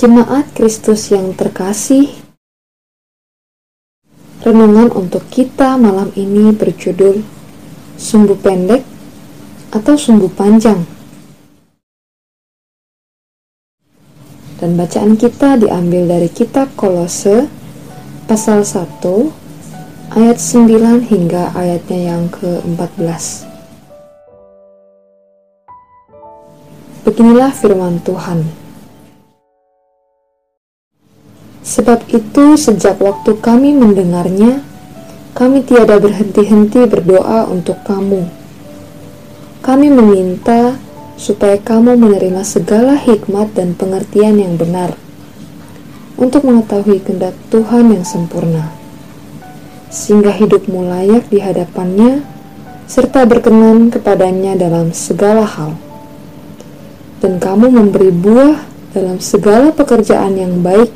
Jemaat Kristus yang terkasih, renungan untuk kita malam ini berjudul Sumbu Pendek atau Sumbu Panjang. Dan bacaan kita diambil dari kitab Kolose pasal 1 ayat 9 hingga ayatnya yang ke-14. Beginilah firman Tuhan. Sebab itu, sejak waktu kami mendengarnya, kami tiada berhenti-henti berdoa untuk kamu. Kami meminta supaya kamu menerima segala hikmat dan pengertian yang benar untuk mengetahui kehendak Tuhan yang sempurna, sehingga hidupmu layak di hadapannya serta berkenan kepadanya dalam segala hal. Dan kamu memberi buah dalam segala pekerjaan yang baik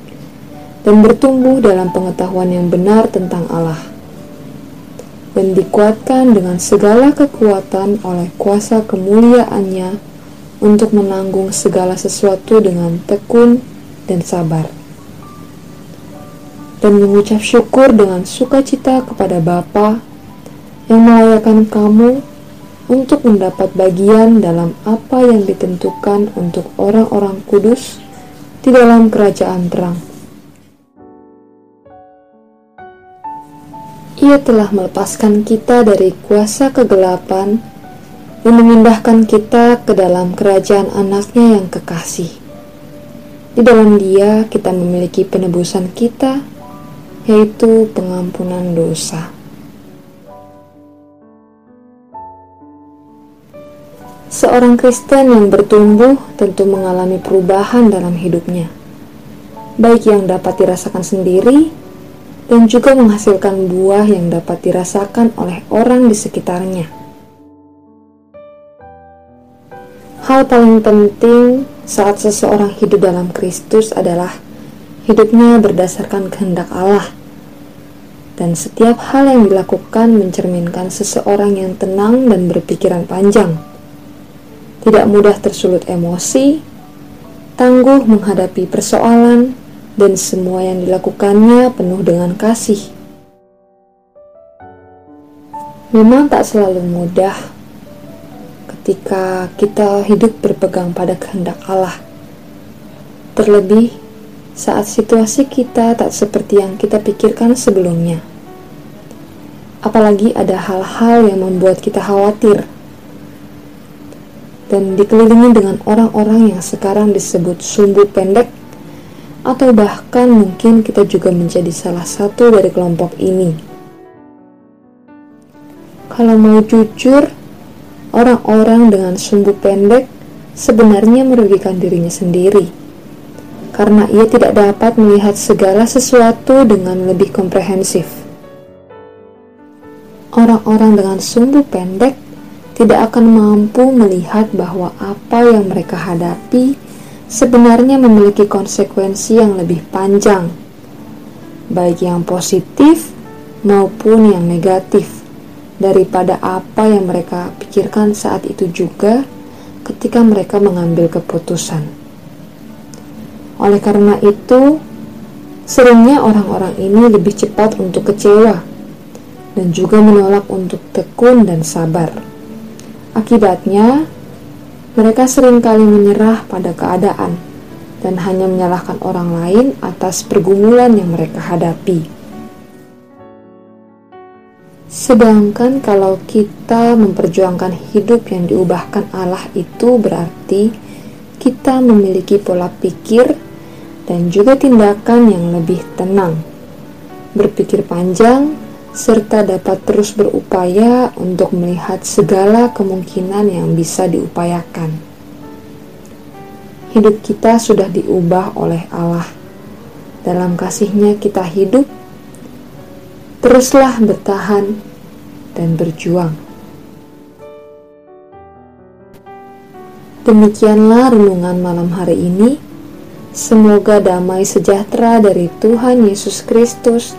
dan bertumbuh dalam pengetahuan yang benar tentang Allah, dan dikuatkan dengan segala kekuatan oleh kuasa kemuliaannya untuk menanggung segala sesuatu dengan tekun dan sabar, dan mengucap syukur dengan sukacita kepada Bapa yang melayakan kamu untuk mendapat bagian dalam apa yang ditentukan untuk orang-orang kudus di dalam kerajaan terang. Ia telah melepaskan kita dari kuasa kegelapan dan memindahkan kita ke dalam kerajaan anaknya yang kekasih. Di dalam dia kita memiliki penebusan kita, yaitu pengampunan dosa. Seorang Kristen yang bertumbuh tentu mengalami perubahan dalam hidupnya, baik yang dapat dirasakan sendiri dan juga menghasilkan buah yang dapat dirasakan oleh orang di sekitarnya. Hal paling penting saat seseorang hidup dalam Kristus adalah hidupnya berdasarkan kehendak Allah, dan setiap hal yang dilakukan mencerminkan seseorang yang tenang dan berpikiran panjang, tidak mudah tersulut emosi, tangguh menghadapi persoalan, dan semua yang dilakukannya penuh dengan kasih. Memang tak selalu mudah ketika kita hidup berpegang pada kehendak Allah. Terlebih saat situasi kita tak seperti yang kita pikirkan sebelumnya. Apalagi ada hal-hal yang membuat kita khawatir dan dikelilingi dengan orang-orang yang sekarang disebut sumbu pendek atau bahkan mungkin kita juga menjadi salah satu dari kelompok ini. Kalau mau jujur, orang-orang dengan sumbu pendek sebenarnya merugikan dirinya sendiri, karena ia tidak dapat melihat segala sesuatu dengan lebih komprehensif. Orang-orang dengan sumbu pendek tidak akan mampu melihat bahwa apa yang mereka hadapi sebenarnya memiliki konsekuensi yang lebih panjang, baik yang positif maupun yang negatif, daripada apa yang mereka pikirkan saat itu juga ketika mereka mengambil keputusan. Oleh karena itu, seringnya orang-orang ini lebih cepat untuk kecewa dan juga menolak untuk tekun dan sabar. Akibatnya, mereka sering kali menyerah pada keadaan dan hanya menyalahkan orang lain atas pergumulan yang mereka hadapi. Sedangkan kalau kita memperjuangkan hidup yang diubahkan Allah itu berarti kita memiliki pola pikir dan juga tindakan yang lebih tenang, berpikir panjang, serta dapat terus berupaya untuk melihat segala kemungkinan yang bisa diupayakan. Hidup kita sudah diubah oleh Allah. Dalam kasihnya kita hidup, teruslah bertahan dan berjuang. Demikianlah renungan malam hari ini. Semoga damai sejahtera dari Tuhan Yesus Kristus